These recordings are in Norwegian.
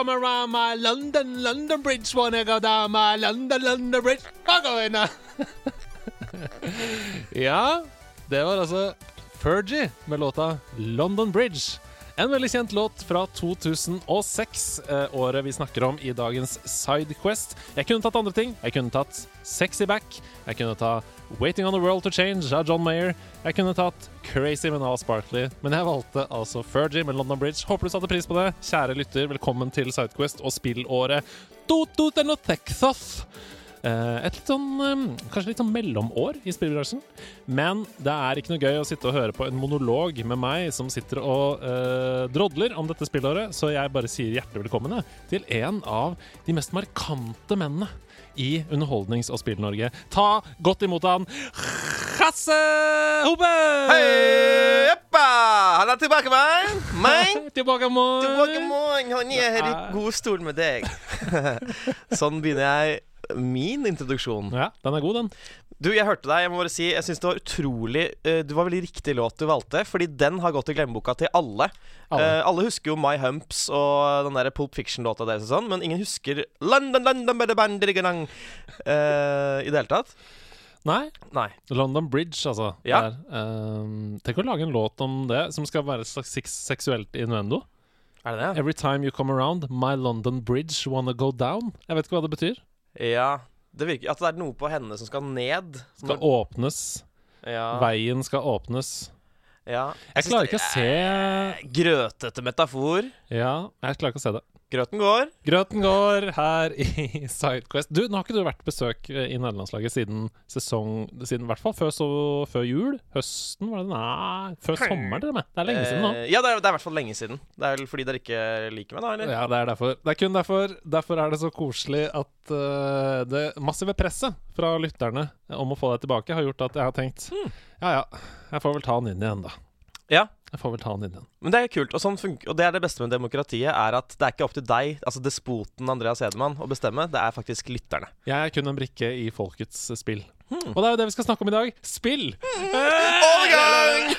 come around my London, London Bridge wanna go down my London, London Bridge Hva går inn Ja, det var altså Fergie med låta London Bridge. En veldig kjent låt fra 2006, eh, året vi snakker om i dagens Sidequest. Jeg kunne tatt andre ting. Jeg kunne tatt Sexy Back. Jeg kunne ta Waiting on the World to Change av John Mayer. Jeg kunne tatt Crazy med Nala Sparkly, men jeg valgte altså Fergie med London Bridge. Håper du satte pris på det. Kjære lytter, velkommen til Sidequest og spillåret 2006. Eh, et litt sånn, eh, kanskje litt sånn mellomår i spillbransjen. Men det er ikke noe gøy å sitte og høre på en monolog med meg som sitter og uh, drodler om dette spillåret, så jeg bare sier hjertelig velkommen til en av de mest markante mennene i Underholdnings- og Spill-Norge. Ta godt imot han, Hasse Hope! Hei, jeppa! Han er tilbake, mann! Meg? Tilbake, mann! Tilbake, mann! Han er her i god stol med deg. sånn begynner jeg min introduksjon. Ja, den er god, den. Du, jeg hørte deg. Jeg må bare si Jeg synes det var utrolig uh, Det var veldig riktig låt du valgte, fordi den har gått i glemmeboka til alle. Alle. Uh, alle husker jo My Humps og den der Pulp Fiction-låta deres og sånn, men ingen husker London, London, bada, bandiriganang, uh, i det hele tatt. Nei, Nei. London Bridge, altså. Ja. Ehm, tenk å lage en låt om det, som skal være et slags seksuelt innuendo. Er det det? Every time you come around, my London Bridge wanna go down. Jeg vet ikke hva det betyr. Ja. Det virker At det er noe på henne som skal ned. Skal åpnes. ja. Veien skal åpnes. Ja. Jeg klarer ikke å se Grøtete metafor. Ja, jeg klarer ikke å se det. Grøten går. Grøten går her i Sidequest. Du, nå har ikke du vært besøk i nederlandslaget siden sesong Siden i hvert fall før, så, før jul? Høsten, var det? Nei, før sommeren til og med. Det er lenge siden nå. Eh, ja, det er, det er i hvert fall lenge siden. Det er vel fordi dere ikke liker meg, da? eller? Ja, det er derfor. Det er kun derfor. Derfor er det så koselig at uh, det massive presset fra lytterne om å få deg tilbake har gjort at jeg har tenkt Hmm. Ja ja, jeg får vel ta han inn igjen, da. Ja, Jeg får vel ta han inn igjen. men det er kult. Og, sånn og det er det beste med demokratiet, er at det er ikke opp til deg, altså despoten Andreas Hedemann, å bestemme. Det er faktisk lytterne. Jeg er kun en brikke i folkets eh, spill. Hmm. Og det er jo det vi skal snakke om i dag. Spill! Overgang!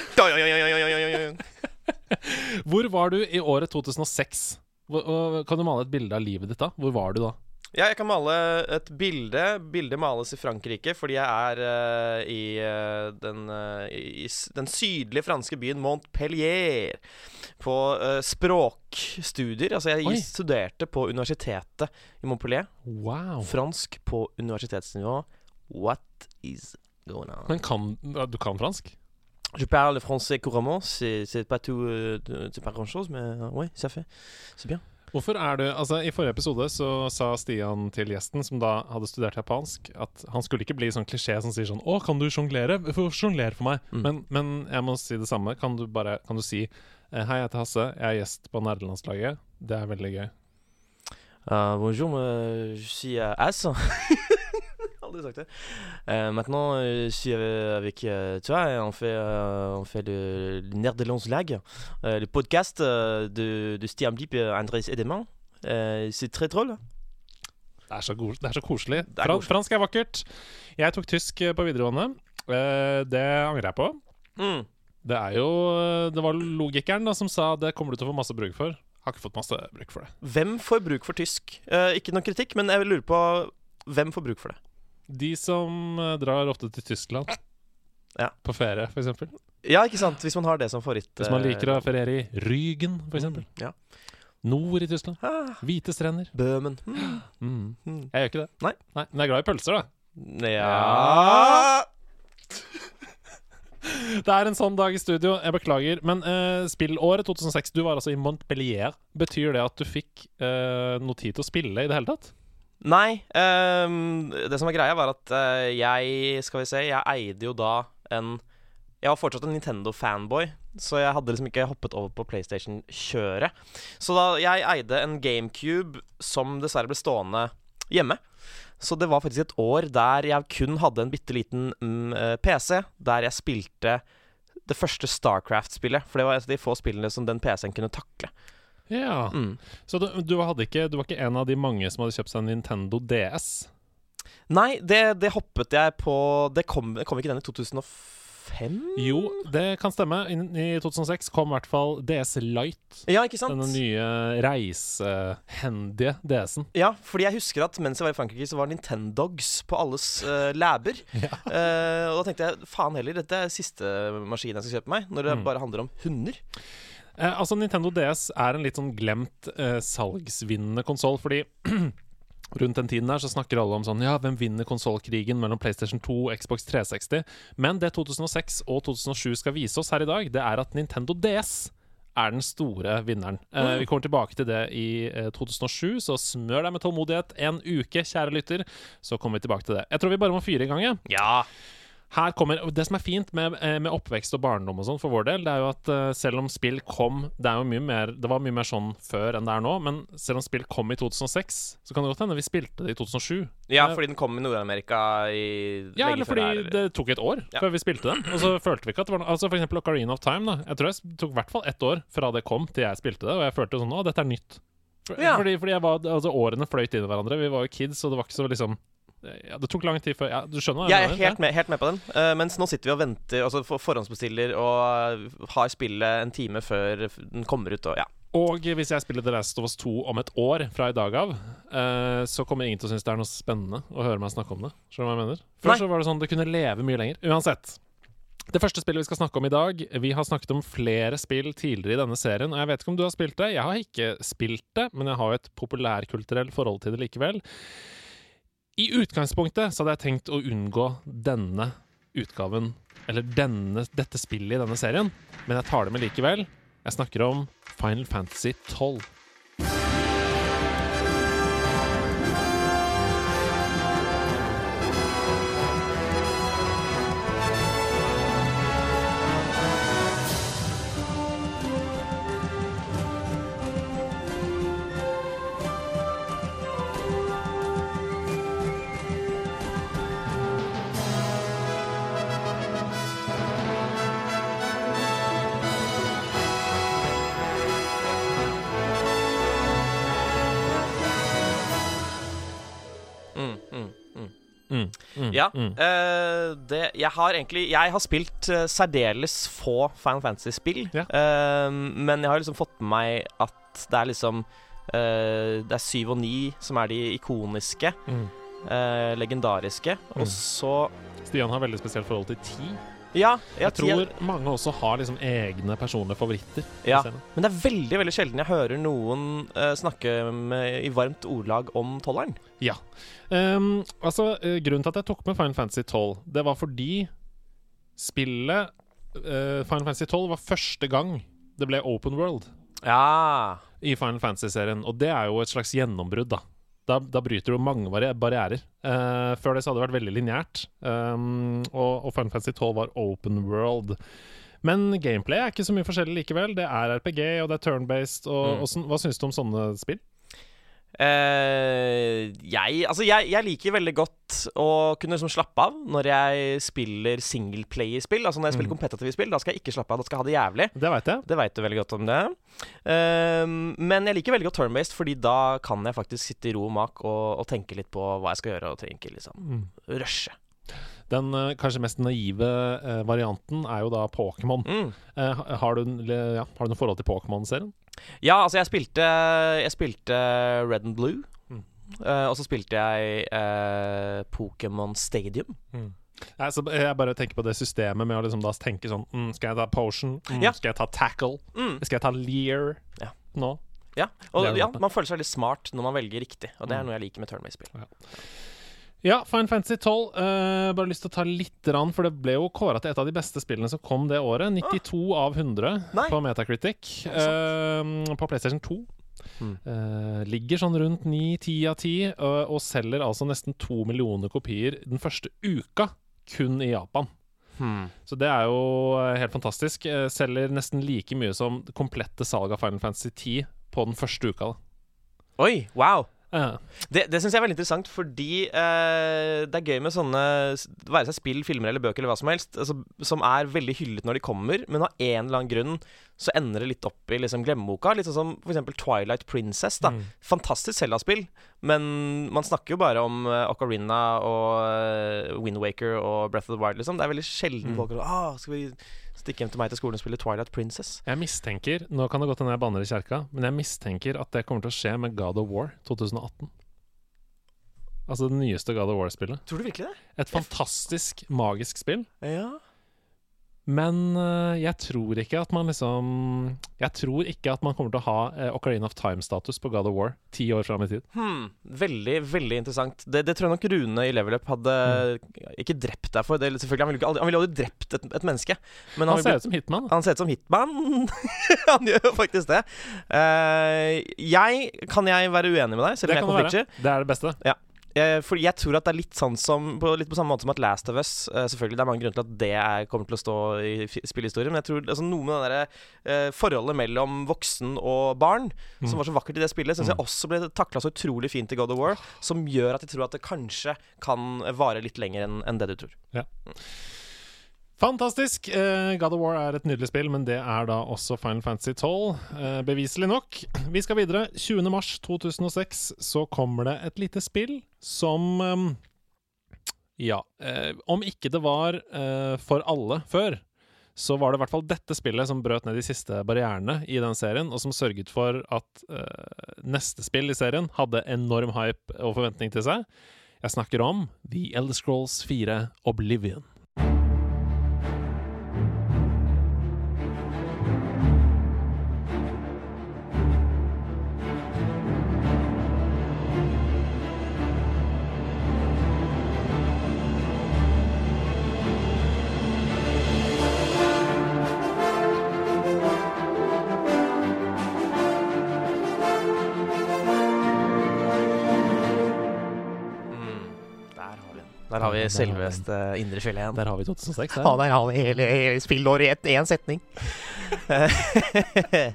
Hvor var du i året 2006? Hvor, kan du male et bilde av livet ditt da? Hvor var du da? Ja, jeg kan male et bilde. Bildet males i Frankrike fordi jeg er uh, i, uh, den, uh, i den sydlige franske byen Montpellier. På språkstudier. Altså, jeg Oi. studerte på universitetet i Montpellier. Wow. Fransk på universitetsnivå. What is going on? Men kan Du kan fransk? Je parle français couramment. C'est pas tout euh, C'est pas grand chose, mais oui, ça fait. C'est bien. Hvorfor er du Altså, I forrige episode så sa Stian til gjesten, som da hadde studert japansk, at han skulle ikke bli sånn klisjé som sier sånn 'Å, kan du sjonglere? Sjongler for meg.' Mm. Men, men jeg må si det samme. Kan du bare Kan du si eh, 'Hei, jeg heter Hasse. Jeg er gjest på nerdelandslaget'. Det er veldig gøy. Uh, bonjour, je suis euh, Det. Euh, maintenant, euh, je suis euh, avec tu vois, on fait, euh, on fait le, le Nerdelandslag, euh, le podcast euh, de, de Stian Blipp et Andrés Edeman. Euh, c'est très drôle. Det er så, go det er så koselig. Det er Fran fransk er vakkert. Jeg tok tysk eh, på videregående. Eh, det angrer jeg på. Mm. Det er jo Det var logikeren da som sa det kommer du til å få masse bruk for. Har ikke fått masse bruk for det. Hvem får bruk for tysk? Eh, ikke noe kritikk, men jeg lurer på hvem får bruk for det? De som eh, drar ofte til Tyskland Ja. på ferie, f.eks. Ja, ikke sant? Hvis man har det som favoritt. Hvis man eh, liker å feriere i Rygen, f.eks. mm, Ja. Nord i Tyskland. Ah, Hvite strender. Bøhmen. Mm. Mm. Mm. Jeg gjør ikke det. Nei. Men jeg er glad i pølser, da. Ja Det er en sånn dag i studio. Jeg beklager. Men uh, spillåret 2006, du var altså i Montpellier. Betyr det at du fikk uh, noe tid til å spille i det hele tatt? Nei. Um, det som var greia, var at uh, jeg Skal vi se, jeg eide jo da en Jeg var fortsatt en Nintendo-fanboy, så jeg hadde liksom ikke hoppet over på PlayStation-kjøret. Så da jeg eide en GameCube som dessverre ble stående hjemme. Så det var faktisk et år der jeg kun hadde en bitte liten mm, eh, PC, der jeg spilte det første Starcraft-spillet. For det var et av de få spillene som den PC-en kunne takle. Ja. Mm. Så du, du, ikke, du var ikke en av de mange som hadde kjøpt seg en Nintendo DS? Nei, det, det hoppet jeg på Det kom, kom ikke den i 2005? 2005? Jo, det kan stemme. I, I 2006 kom i hvert fall DS Light. Ja, ikke sant? Denne nye reisehendige DS-en. Ja, fordi jeg husker at mens jeg var i Frankrike, så var Nintendogs på alles uh, laber. Ja. Uh, og da tenkte jeg faen heller, dette er siste maskin jeg skal kjøpe meg, når det Mm. bare handler om hunder. Eh, altså, Nintendo DS er en litt sånn glemt eh, salgsvinnende konsoll, fordi Rundt den tiden her så snakker alle om sånn Ja, hvem vinner konsollkrigen mellom PlayStation 2 og Xbox 360? Men det 2006 og 2007 skal vise oss her i dag, det er at Nintendo DS er den store vinneren. Eh, vi kommer tilbake til det i eh, 2007, så smør deg med tålmodighet en uke, kjære lytter. Så kommer vi tilbake til det. Jeg tror vi bare må fyre i gang, jeg. Ja. Her kommer, Det som er fint med, eh, med oppvekst og barndom og sånn for vår del, det er jo at eh, selv om spill kom Det jo mye mer Det var mye mer sånn før enn det er nå, men selv om spill kom i 2006, så kan det godt hende vi spilte det i 2007. ja, Eh, fordi den kom i Nord-Amerika i Ja, eller fordi her. det tok et år Ja. før vi spilte den. Og så følte vi ikke at det var noe Altså For eksempel Ocarina of Time. da Jeg tror jeg tok i hvert fall ett år fra det kom til jeg spilte det, og jeg følte sånn Å, dette er nytt. For, Ja. fordi, fordi var Altså årene fløyt inn i hverandre. Vi var jo kids, og det var ikke så liksom ja, Det tok lang tid før ja, Du skjønner Jeg er helt med, helt med på den. Uh, mens nå sitter vi og venter, altså for forhåndsbestiller og har spillet en time før den kommer ut. Og ja. Og hvis jeg spiller The Last of Us 2 om et år fra i dag av, uh, så kommer ingen til å synes det er noe spennende å høre meg snakke om det. Skjønner du hva jeg mener? Før Nei. så var det sånn det kunne leve mye lenger. Uansett. Det første spillet vi skal snakke om i dag Vi har snakket om flere spill tidligere i denne serien, og jeg vet ikke om du har spilt det. Jeg har ikke spilt det, men jeg har jo et populærkulturelt forhold til det likevel. I utgangspunktet så hadde jeg tenkt å unngå denne utgaven, eller denne, dette spillet i denne serien, men jeg tar det med likevel. Jeg snakker om Final Fantasy 12. Mm, mm, Ja, mm. Uh, det, jeg har egentlig Jeg har spilt uh, særdeles få Final Fantasy-spill. Ja. Uh, men jeg har liksom fått med meg at det er liksom Det er syv og ni som er de ikoniske, Mm. legendariske. Mm. Og så Stian har veldig spesielt forhold til ti. Ja, Jeg jeg tror mange også har liksom egne personlige favoritter. Ja. Men det er veldig veldig sjelden jeg hører noen uh, snakke med, i varmt ordlag om tolleren. Ja. Um, altså, eh, grunnen til at jeg tok med Final Fantasy 12, det var fordi spillet uh, Final Fantasy 12 var første gang det ble open world Ja. i Final Fantasy-serien, og det er jo et slags gjennombrudd, da. Da, da bryter du mange barri- barrierer. Uh, før det så hadde det vært veldig lineært, um, og, og Final Fantasy 12 var open world. Men gameplay er ikke så mye forskjellig likevel. Det er RPG, og det er turn-based. Mm. sånn- hva syns du om sånne spill? Eh, jeg Altså, jeg, jeg liker veldig godt å kunne liksom slappe av når jeg spiller singleplayer-spill. Altså når jeg spiller Mm. kompetitive spill, da skal jeg ikke slappe av, da skal jeg ha det jævlig. Det vet, jeg. Det vet du veldig godt om det. Uh, men jeg liker veldig godt turn-based, fordi da kan jeg faktisk sitte i ro og mak og, og tenke litt på hva jeg skal gjøre, og tenke liksom Mm. rushe. Den eh, kanskje mest naive eh, varianten er jo da Pokémon. Mm. Har, ja, har du noe forhold til Pokémon-serien? Ja, altså, jeg spilte Jeg spilte Red and Blue. Mm. Uh, og så spilte jeg uh, Pokémon Stadium. Nei, så jeg bare tenker på det systemet med å liksom tenke sånn mm, Skal jeg ta potion? Mm, Ja. Skal jeg ta tackle? Mm. Skal jeg ta lear Ja. nå? Ja, og ja, man føler seg veldig smart når man velger riktig, og det er Mm. noe jeg liker med turn-based-spill. Ja, Fine Fantasy 12. Uh, bare lyst til å ta litt, rann, for det ble jo kåra til et av de beste spillene som kom det året. 92 av 100 Nei. på Metacritic. Uh, eh, på PlayStation 2. Mm. Uh, ligger sånn rundt 9-10 av 10, og, og selger altså nesten to millioner kopier den første uka, kun i Japan. Hmm. Så det er jo eh, helt fantastisk. Eh, selger nesten like mye som det komplette salget av Final Fantasy 10 på den første uka. Da. Oi, wow! Det, det syns jeg er veldig interessant, fordi eh, det er gøy med sånne Være seg spill, filmer eller bøker eller hva som helst, altså, som er veldig hyllet når de kommer, men av en eller annen grunn så ender det litt opp i liksom glemmeboka. Litt sånn som eksempel Twilight Princess. da Mm. Fantastisk Zelda-spill, men man snakker jo bare om uh, Ocarina og uh, Windwaker og Breath of the Wild, liksom. Det er veldig sjelden Mm. folk sier ah, Skal vi stikke hjem til meg til skolen og spille Twilight Princess? Jeg mistenker Nå kan det godt hende jeg banner i kjerka, men jeg mistenker at det kommer til å skje med God of War 2018. Altså det nyeste God of War-spillet. Tror du virkelig det? Et fantastisk, magisk spill. Ja. Men øh, jeg tror ikke at man liksom Jeg tror ikke at man kommer til å ha eh, Ocarina of Time-status på God of War ti år fram i tid. Hmm, veldig, veldig interessant. Det, det tror jeg nok Rune i Level Up hadde ikke drept deg for. Det, selvfølgelig, han ville aldri, han ville aldri drept et, et menneske. Men Han har ser ut som Hitman. Han ser ut som Hitman. han gjør jo faktisk det. Uh, jeg Kan jeg være uenig med deg, selv om jeg er det være. Det er det beste. Eh, for jeg tror at det er litt sånn som på, Litt på samme måte som at Last of Us eh, Selvfølgelig det er mange grunner til at det er, kommer til å stå i spillehistorien, men jeg tror altså, noe med det der, eh, forholdet mellom voksen og barn, Mm. som var så vakkert i det spillet, syns Mm. jeg også ble takla så utrolig fint i God of War, som gjør at jeg tror at det kanskje kan vare litt lenger enn en det du tror. Fantastisk! Eh, God of War er et nydelig spill, men det er da også Final Fantasy 12. Eh, beviselig nok. Vi skal videre. 20. mars 2006 så kommer det et lite spill som ehm, Ja, eh, om ikke det var for alle før, så var det i hvert fall dette spillet som brøt ned de siste barrierene i den serien, og som sørget for at neste spill i serien hadde enorm hype og forventning til seg. Jeg snakker om The Elder Scrolls 4 Oblivion. Der har vi selveste Indre Fjellén. Der har vi 2006. Ja, Der. der har vi hele, hele spillåret i én setning.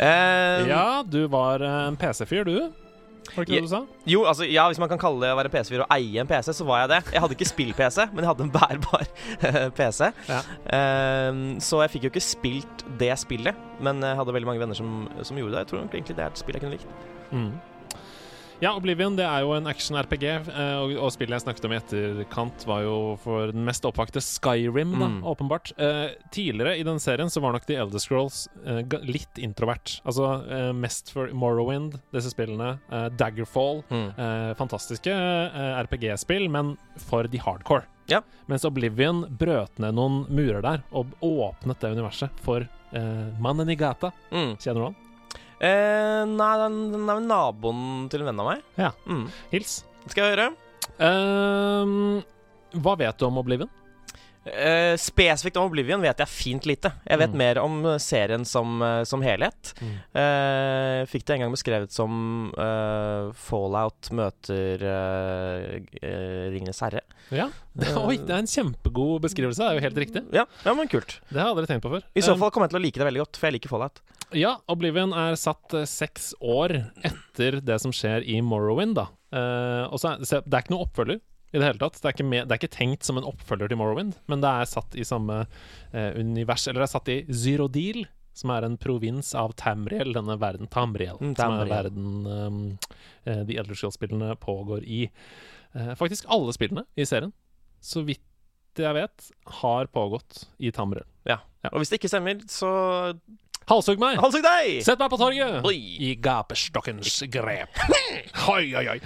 Eh, Ja, du var eh, en PC-fyr, du. Var det ikke det du sa? Jo, altså, ja, hvis man kan kalle det å være PC-fyr og eie en PC, så var jeg det. Jeg hadde ikke spill-PC, men jeg hadde en bærbar eh, PC. Ja. Eh, så jeg fikk jo ikke spilt det spillet, men jeg hadde veldig mange venner som, som gjorde det. Jeg tror egentlig det er et spill jeg kunne likt. Mm. Ja, Oblivion det er jo en action-RPG, eh, og, og spillet jeg snakket om i etterkant, var jo for den mest oppvakte Skyrim, da, Mm. åpenbart. Uh, tidligere i den serien så var nok The Elder Scrolls uh, litt introvert. Altså uh, mest for Morrowind, disse spillene. Daggerfall. Eh, fantastiske RPG-spill, men for de hardcore. Ja. Mens Oblivion brøt ned noen murer der, og åpnet det universet for mannen i gata. Mm. Kjenner du han? Eh, nei, den, den er vel naboen til en venn av meg. Ja. Mm. Hils. Skal jeg høre? Ehm, hva vet du om Oblivion? Eh, spesifikt om Oblivion vet jeg fint lite. Jeg vet Mm. mer om eh, serien som, eh, som helhet. Eh, fikk det en gang beskrevet som uh, Fallout møter Ringenes herre. Ja. Oi, det er en kjempegod beskrivelse. Det er jo helt riktig. Ja, ja, men kult. Det har jeg aldri tenkt på før. I så fall kommer jeg til å like det veldig godt, for jeg liker Fallout. Ja, Oblivion er satt seks år etter det som skjer i Morrowind, da. Uh, og så er, det er ikke noe oppfølger i det hele tatt. Det er, ikke med, det er ikke tenkt som en oppfølger til Morrowind, men det er satt i samme eh, univers. Eller det er satt i Zyrodil, som er en provins av Tamriel, denne verden Tamriel, Mm, som er verden um, de Elder Scrolls-spillene pågår i. Eh, faktisk alle spillene i serien, så vidt jeg vet, har pågått i Tamriel. Og hvis det ikke stemmer, så Halshugg meg! halshugg deg! Sett meg på torget! Oi. I gapestokkens grep. Oi, oi, oi.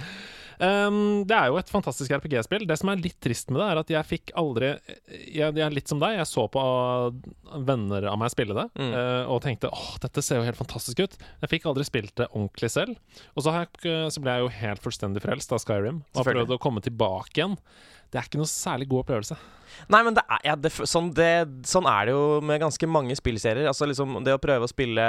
Um, det er jo et fantastisk RPG-spill. Det som er litt trist med det, er at jeg fikk aldri Jeg, jeg er litt som deg. Jeg så på uh, venner av meg spille det Mm. uh, og tenkte åh, dette ser jo helt fantastisk ut. Jeg fikk aldri spilt det ordentlig selv. Og så, har jeg, så ble jeg jo helt fullstendig frelst av Skyrim og har prøvd å komme tilbake igjen. Det er ikke noe særlig god opplevelse. Nei, men det er, ja, det, sånn, det, sånn er det jo med ganske mange spillserier. Altså liksom Det å prøve å spille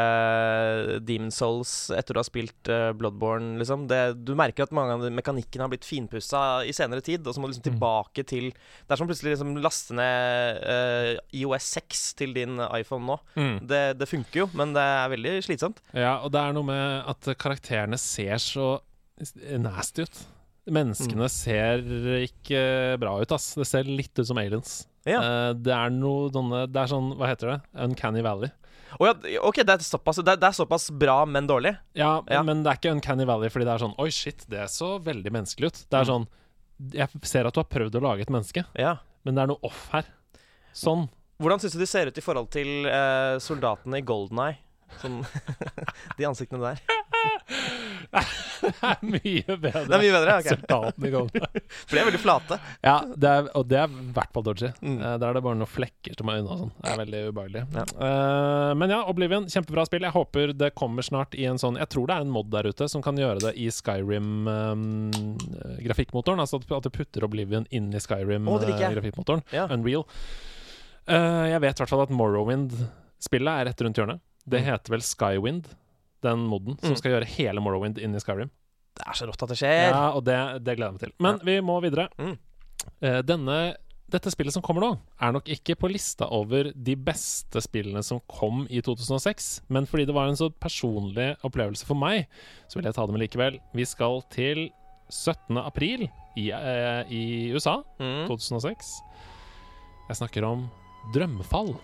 Demon Souls etter du har spilt uh, Bloodborne, liksom det, Du merker at mange av mekanikkene har blitt finpussa i senere tid, og så må du liksom Mm. til Det er som plutselig liksom laste ned uh, IOS 6 til din iPhone nå. Det, det funker jo, men det er veldig slitsomt. Ja, og det er noe med at karakterene ser så nasty ut. Menneskene ser ikke bra ut, ass. Det ser litt ut som aliens. Ja. Eh, det er noe denne, Det er sånn, hva heter det? Uncanny Valley. Oh, ja, OK, det er, såpass, det, er, det er såpass bra, men dårlig. Ja, Ja. men det er ikke Uncanny Valley fordi det er sånn Oi, shit, det så veldig menneskelig ut. Det er Mm. sånn Jeg ser at du har prøvd å lage et menneske, Ja. men det er noe off her. Sånn. Hvordan syns du de ser ut i forhold til eh, soldatene i Golden Eye? Sånn De ansiktene der. Det er mye bedre. Det er mye bedre, ok. I Golden. For de er veldig flate. Ja, det er, og det er i hvert fall dodgy. Mm. Eh, der er det bare noen flekker som er unna sånn. Det er veldig ubehagelig. Ja. Uh, men ja, Oblivion, kjempebra spill. Jeg håper det kommer snart i en sånn Jeg tror det er en mod der ute som kan gjøre det i Skyrim-grafikkmotoren. altså at, du putter Oblivion inn i. Skyrim-grafikkmotoren. Ja. Unreal. Uh, jeg vet i hvert fall at Morrowind-spillet er rett rundt hjørnet. Det Mm. heter vel Skywind, den moden, som Mm. skal gjøre hele Morrowind inn i Skyrim. Det er så rått at det skjer. Ja, og det, det gleder jeg meg til. Men vi må videre. Mm. Eh, denne, dette spillet som kommer nå, er nok ikke på lista over de beste spillene som kom i 2006, men fordi det var en så personlig opplevelse for meg, så vil jeg ta det med likevel. Vi skal til 17. april i, eh, i USA, Mm. 2006. Jeg snakker om Drømmefall.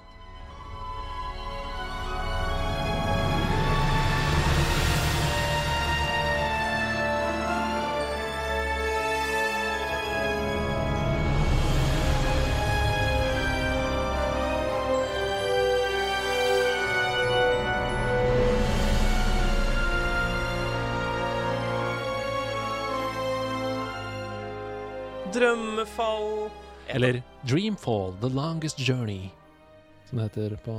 Drømmefall Eller Dreamfall, The Longest Journey, som det heter på,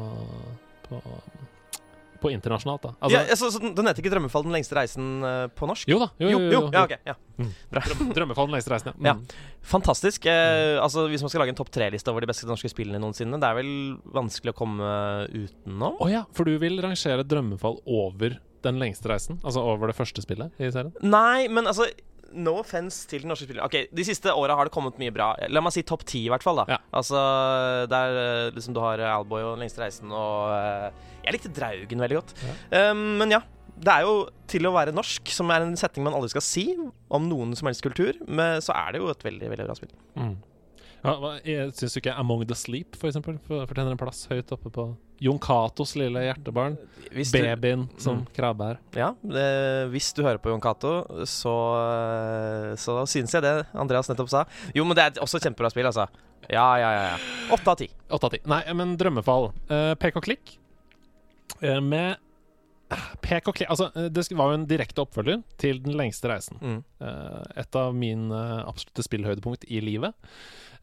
på, på internasjonalt, da. Altså, ja, så, så den- heter ikke 'Drømmefall den lengste reisen' eh, på norsk? Jo da. Jo, jo, jo, jo. Ja, ok, ja. Drøm, Drømmefall den lengste reisen, ja. Ja. Mm. Fantastisk. Eh, altså Hvis man skal lage en topp tre-liste over de beste norske spillene noensinne, det er vel vanskelig å komme utenom? Å ja, for du vil rangere Drømmefall over den lengste reisen? Altså over det første spillet i serien? Nei, men altså No offense til den norske spilleren. Ok, De siste åra har det kommet mye bra. La meg si topp ti, i hvert fall. da Ja. Altså Der eh, liksom du har eh, Alboy og lengste reisen og uh, Jeg likte Draugen veldig godt. Um, men ja. Det er jo til å være norsk, som er en setning man aldri skal si om noen som helst kultur, men så er det jo et veldig veldig bra spill. Mm. Ja, Syns du ikke Among the Sleep for eksempel, fortjener en plass høyt oppe på Jon Catos lille hjertebarn? Hvis du, Babyen som Mm. krabbær. ja, det, hvis du hører på Jon Cato, så, så synes jeg det Andreas nettopp sa. Jo, men det er også et kjempebra spill, altså. Ja, ja, ja. ja. Åtte av ti. Åtte av ti. Nei, men Drømmefall. Uh, pek og klikk. uh, med Pek og klikk Altså, eh, det var jo en direkte oppfølger til Den lengste reisen. Mm. Uh, et av mine absolutte spillhøydepunkt i livet.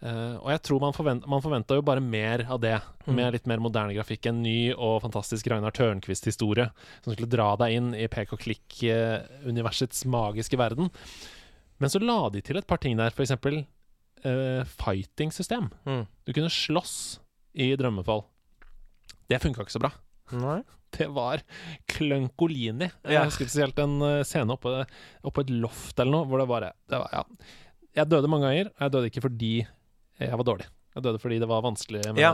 Eh, og jeg tror man, forvent, man forventa jo bare mer av det, Mm. med litt mer moderne grafikk. En ny og fantastisk Ragnar Tørnquist-historie som skulle dra deg inn i pek og klikk-universets magiske verden. Men så la de til et par ting der, f.eks. Uh, fighting-system. Mm. Du kunne slåss i Drømmefall. Det funka ikke så bra. Nei. Det var klønkolini. Jeg husker spesielt en eh, scene oppe, oppe et loft eller noe, hvor det bare det var, ja. Jeg døde mange ganger, og jeg døde ikke fordi jeg var dårlig. Jeg døde fordi det var vanskelig med Ja.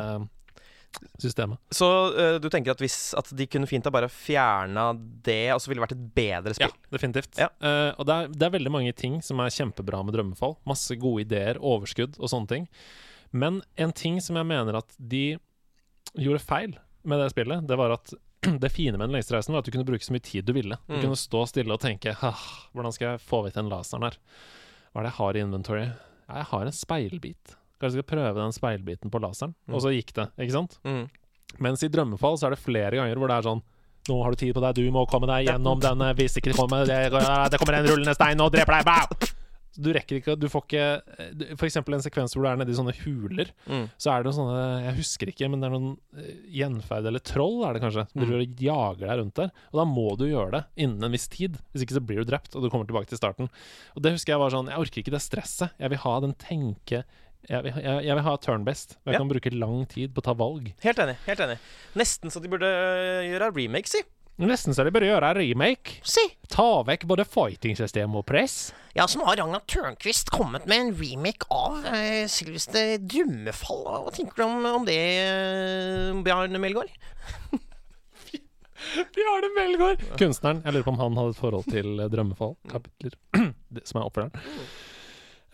systemet. Så uh, du tenker at hvis at de kunne fint ha bare fjerna det, og så ville det vært et bedre Ja, spill? definitivt. Ja. Uh, og det er, det er veldig mange ting som er kjempebra med Drømmefall. Masse gode ideer, overskudd og sånne ting. Men en ting som jeg mener at de gjorde feil med det spillet, det var at det fine med den lengste reisen var at du kunne bruke så mye tid du ville. Du Mm. kunne stå stille og tenke «Ah, Hvordan skal jeg få vekk den laseren her? Hva er det jeg har i inventory? Ja, jeg har en speilbit. Kanskje jeg skal prøve den speilbiten på laseren? Mm. Og så gikk det, ikke sant? Mm. Mens i Drømmefall så er det flere ganger hvor det er sånn Nå har du tid på deg, du må komme deg gjennom denne Hvis ikke det kommer, det, det kommer en rullende stein og dreper deg! Bow! Du rekker ikke Du får ikke For eksempel en sekvens hvor du er nede i sånne huler. Mm. Så er det noen sånne Jeg husker ikke, men det er noen eh, gjenferd eller troll, er det kanskje, som Mm. jager deg rundt der. Og da må du gjøre det innen en viss tid. Hvis ikke så blir du drept, og du kommer tilbake til starten. Og det husker jeg var sånn Jeg orker ikke det stresset. Jeg vil ha den tenke Jeg jeg, jeg vil ha turn-best. Jeg Ja. kan bruke lang tid på å ta valg. Helt enig. helt enig Nesten så de burde øh, gjøre remake, si. Nesten så de burde gjøre remake. Si. Ta vekk både fighting-system og press. Ja, så nå har Ragnar Tørnquist kommet med en remake av eh, selveste Drømmefall. Hva tenker du om, om det, eh, Bjarne Melgaard? Bjarne Melgaard! Kunstneren. Jeg lurer på om han hadde et forhold til Drømmefall. Kapitler. som er oppfølgeren.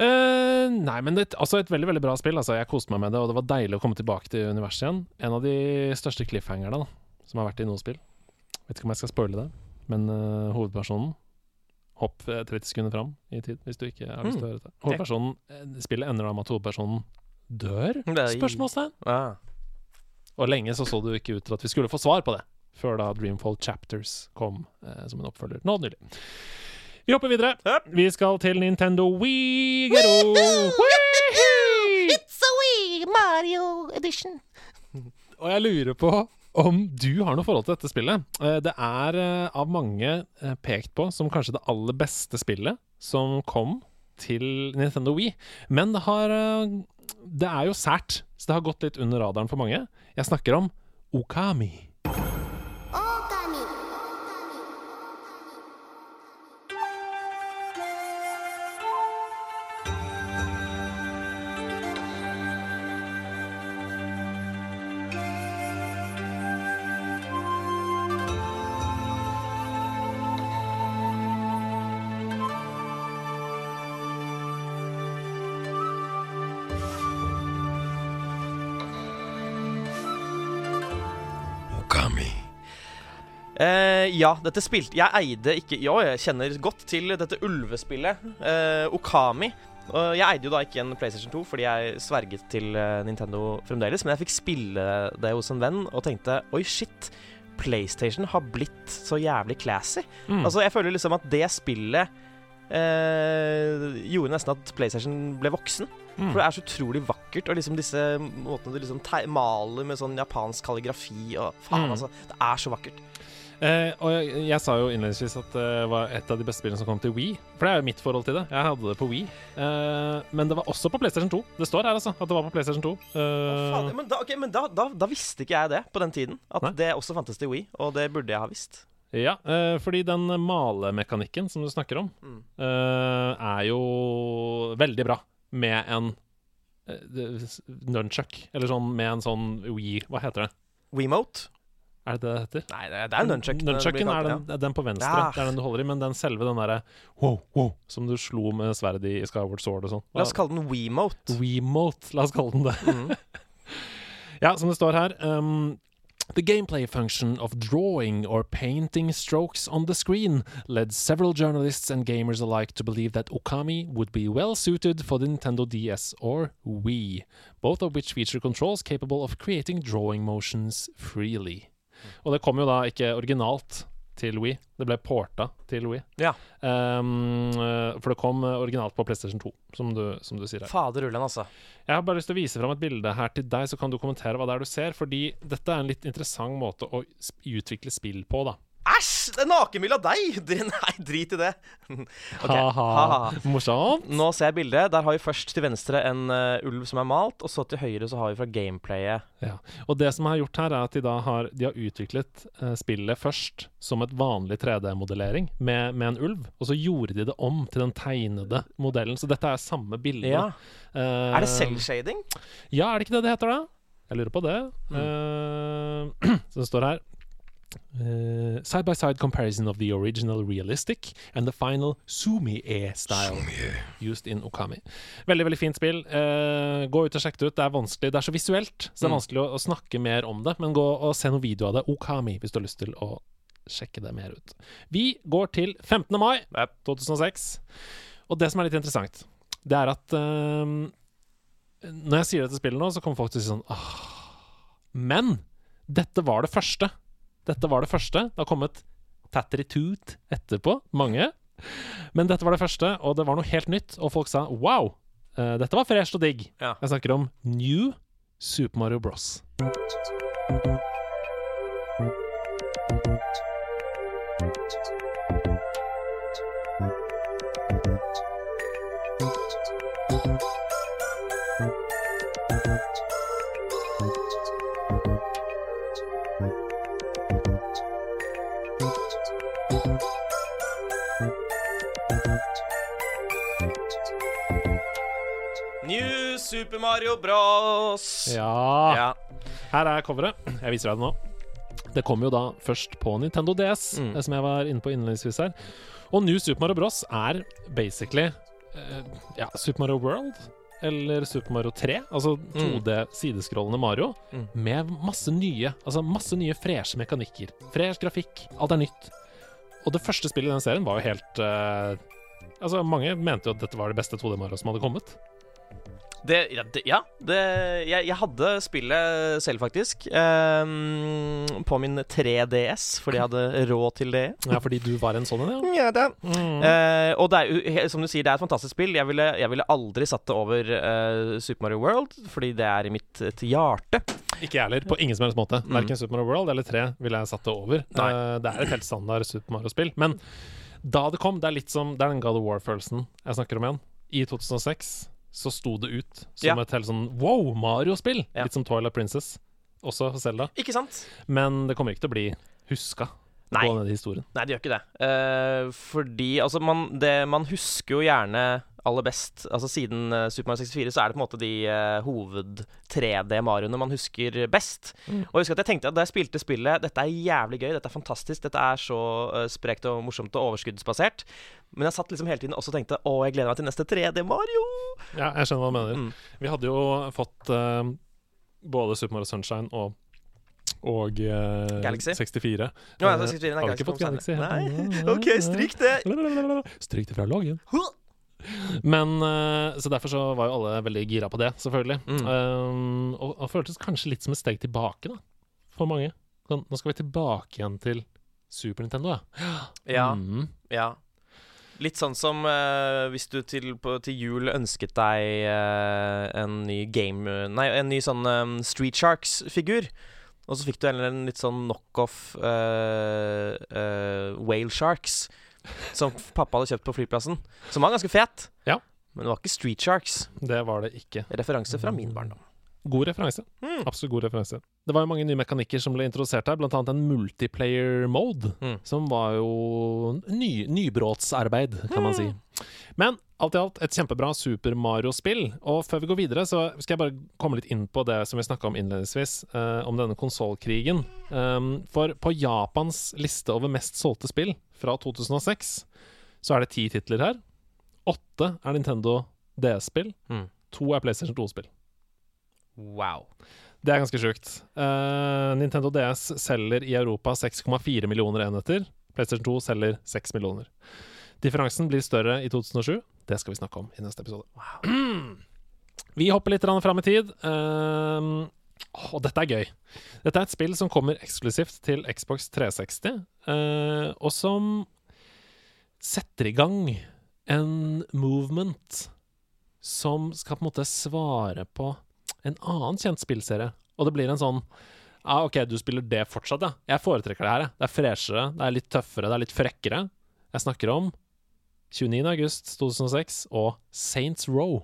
Eh, nei, men det, altså et veldig veldig bra spill. Altså, jeg koste meg med det, og det var deilig å komme tilbake til universet igjen. En av de største cliffhangerne da, som har vært i noe spill. Vet ikke om jeg skal spoile det, men uh, hovedpersonen Hopp eh, 30 sekunder fram i tid, hvis du ikke har lyst til å høre det. Hovedpersonen, eh, Spillet ender da med at hovedpersonen dør? Spørsmålstegn. Ah. Og lenge så så det jo ikke ut til at vi skulle få svar på det, før da Dreamfall Chapters kom uh, som en oppfølger nå nylig. Vi hopper videre. Yep. Vi skal til Nintendo Wii. Gero. It's a Wii Mario edition. Og jeg lurer på om du har noe forhold til dette spillet. Eh, Det er eh, av mange eh, pekt på som kanskje det aller beste spillet som kom til Nintendo Wii. Men det har Det er jo sært, så det har gått litt under radaren for mange. Jeg snakker om Okami. Eh, ja, dette spilte Jeg eide ikke Jo, jeg kjenner godt til dette ulvespillet, uh, Okami. Uh, jeg eide jo da ikke en PlayStation 2 fordi jeg sverget til eh, Nintendo fremdeles, men jeg fikk spille det hos en venn og tenkte oi, shit. PlayStation har blitt så jævlig classy. Mm. Altså, jeg føler liksom at det spillet gjorde nesten at PlayStation ble voksen. Mm. For det er så utrolig vakkert, og liksom disse måtene du liksom maler med sånn japansk kalligrafi og Faen, Mm. altså. Det er så vakkert. Eh, og jeg, jeg sa jo innledningsvis at det var et av de beste spillene som kom til Wii. For det er jo mitt forhold til det. Jeg hadde det på Wii. Eh, men det var også på PlayStation 2. Det står her, altså, at det var på PlayStation 2. Eh, oh, men da, okay, men da, da, da visste ikke jeg det på den tiden. At Nei. det også fantes til Wii, og det burde jeg ha visst. ja, eh, fordi den malemekanikken som du snakker om, Mm. eh, er jo veldig bra med en eh, nunchuck. Eller sånn med en sånn Wii Hva heter det? WeMote? Er det det det heter? Nei, det, det er nunchucken. Nunchucken er den, den på venstre. Ja. Det er den du holder i, men den selve den derre wow, wow, som du slo med sverdet i Skyward Sword og sånn. La oss kalle den WeMote. Wemote, la oss kalle den det. Mm. Ja, som det står her um, The gameplay function of drawing or painting strokes on the screen led several journalists and gamers alike to believe that Okami would be well suited for the Nintendo DS or Wii, both of which feature controls capable of creating drawing motions freely. Og det kom jo da ikke originalt til Wii, det ble porta til Wii. Ja. Um, for det kom eh, originalt på PlayStation 2, som du, som du sier her. Fader ullen, altså. Jeg har bare lyst til å vise fram et bilde her til deg, så kan du kommentere hva det er du ser. Fordi dette er en litt interessant måte å utvikle spill på, da. Æsj! Det er nakenbilde av deg! Nei, drit i det. Ok, Ha-ha. Morsomt. Nå ser jeg bildet. Der har vi først til venstre en uh, ulv som er malt, og så til høyre så har vi fra gameplayet Ja. Og det som er gjort her, er at de da har, de har utviklet uh, spillet først som et vanlig 3D-modellering med, med en ulv, og så gjorde de det om til den tegnede modellen. Så dette er samme bilde. Ja. Uh, Er det selvshading? Ja, er det ikke det det heter, da? Jeg lurer på det. Mm. Eh, det står her eh, Side by side comparison of the original realistic and the final Sumi-e style used in Okami. Veldig veldig fint spill. Uh, gå ut og sjekk det ut. Det er vanskelig, det er så visuelt, så det er Mm. vanskelig å, å snakke mer om det. Men gå og se noen video av det. Okami, hvis du har lyst til å sjekke det mer ut. Vi går til 15. mai 2006. Og det som er litt interessant, det er at uh, når jeg sier dette spillet nå, så kommer folk til å si sånn Åh. Men dette var det første. Dette var det første. Det har kommet Tattery Toot etterpå, mange. Men dette var det første, og det var noe helt nytt. Og folk sa wow, eh, dette var fresh og digg. Ja. Jeg snakker om New Super Mario Bros. Mario Bros. Ja. Ja. Her er coveret. Jeg viser deg det nå. Det kom jo da først på Nintendo DS, Mm. eh, som jeg var inne på innledningsvis her. Og New Super Mario Bros. er basically uh, ja, Super Mario World eller Super Mario 3. Altså 2D sideskrollende Mario Mm. med masse nye Altså masse nye freshe mekanikker. Fresh grafikk. Alt er nytt. Og det første spillet i den serien var jo helt uh, Altså Mange mente jo at dette var det beste 2D Mario som hadde kommet. Det, ja, det, jeg, jeg hadde spillet selv, faktisk. Um, på min 3DS, fordi jeg hadde råd til det. Ja, fordi du var en sånn en, ja. Ja, det. Mm. Uh, og det er som du sier, det er et fantastisk spill. Jeg ville, jeg ville aldri satt det over uh, Super Mario World, fordi det er i mitt et hjerte. Ikke jeg heller, på ingen som helst måte. Mm. Super Mario World eller 3 ville jeg satt det over. Eh, det er et helt standard Super Mario-spill. Men da det kom, det er litt som Det er den God of War-følelsen jeg snakker om igjen. I 2006 så sto det ut som Ja. et helt sånn wow, Mario-spill! Ja. Litt som Twilight Princess, også for Selda. Ikke sant? Men det kommer ikke til å bli huska Nei. på denne historien. Nei, det gjør ikke det. Uh, fordi altså, man, det, man husker jo gjerne aller best Altså Siden uh, Super Mario 64 så er det på en måte de uh, hoved 3D-marioene man husker best. Mm. Og jeg husker at jeg tenkte at da jeg spilte spillet Dette er jævlig gøy, dette er fantastisk, dette er så uh, sprekt og morsomt og overskuddsbasert. Men jeg satt liksom hele tiden og tenkte Å, jeg gleder meg til neste 3D-Mario. Ja, jeg skjønner hva du mener. Mm. Vi hadde jo fått uh, både Super Mario Sunshine og og uh, Galaxy? 64. Nå, ja, 64, nei, har vi ikke fått Galaxy. Nei, OK, stryk det. Stryk det fra loggen. Men eh, Så derfor så var jo alle veldig gira på det, selvfølgelig. Mm. Um, og, og føltes kanskje litt som et steg tilbake, da, for mange. Sånn, nå skal vi tilbake igjen til Super Nintendo, ja. Ja. Mm. Ja. Litt sånn som uh, hvis du til, på, til jul ønsket deg uh, en ny game Nei, en ny sånn um, Street Sharks-figur. Og så fikk du en litt sånn knockoff uh, uh, Whale Sharks som pappa hadde kjøpt på flyplassen. Som var ganske fet. Ja. Men det var ikke Street Sharks. Det var det ikke. Referanse fra min barndom. God referanse. Mm. Absolutt god referanse. Det var jo mange nye mekanikker som ble introdusert her, blant annet en multiplayer mode, Mm. som var jo ny, nybrotsarbeid, kan man si. Men alt i alt et kjempebra Super Mario-spill. Og før vi går videre, så skal jeg bare komme litt inn på det som vi snakka om innledningsvis, eh, om denne konsollkrigen. Um, for på Japans liste over mest solgte spill fra 2006, så er det ti titler her. Åtte er Nintendo DS-spill. Mm. To er PlayStation 2-spill. Wow. Det er ganske sjukt. Uh, Nintendo DS selger i Europa 6,4 millioner enheter. PlayStation 2 selger 6 millioner. Differansen blir større i 2007. Det skal vi snakke om i neste episode. Wow. Vi hopper litt fram i tid. Uh, og dette er gøy. Dette er et spill som kommer eksklusivt til Xbox 360, uh, og som setter i gang en movement som skal på en måte svare på en annen kjent spillserie. Og det blir en sånn Ja, OK, du spiller det fortsatt, ja. Jeg foretrekker det her, jeg. Det er freshere, det er litt tøffere, det er litt frekkere. Jeg snakker om 29. august 2006 og Saints Row.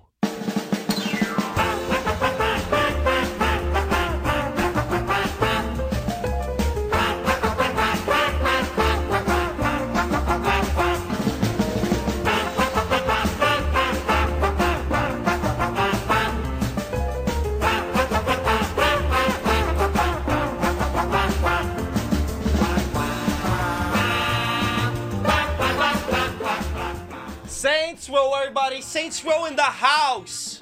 Saints Row in the house!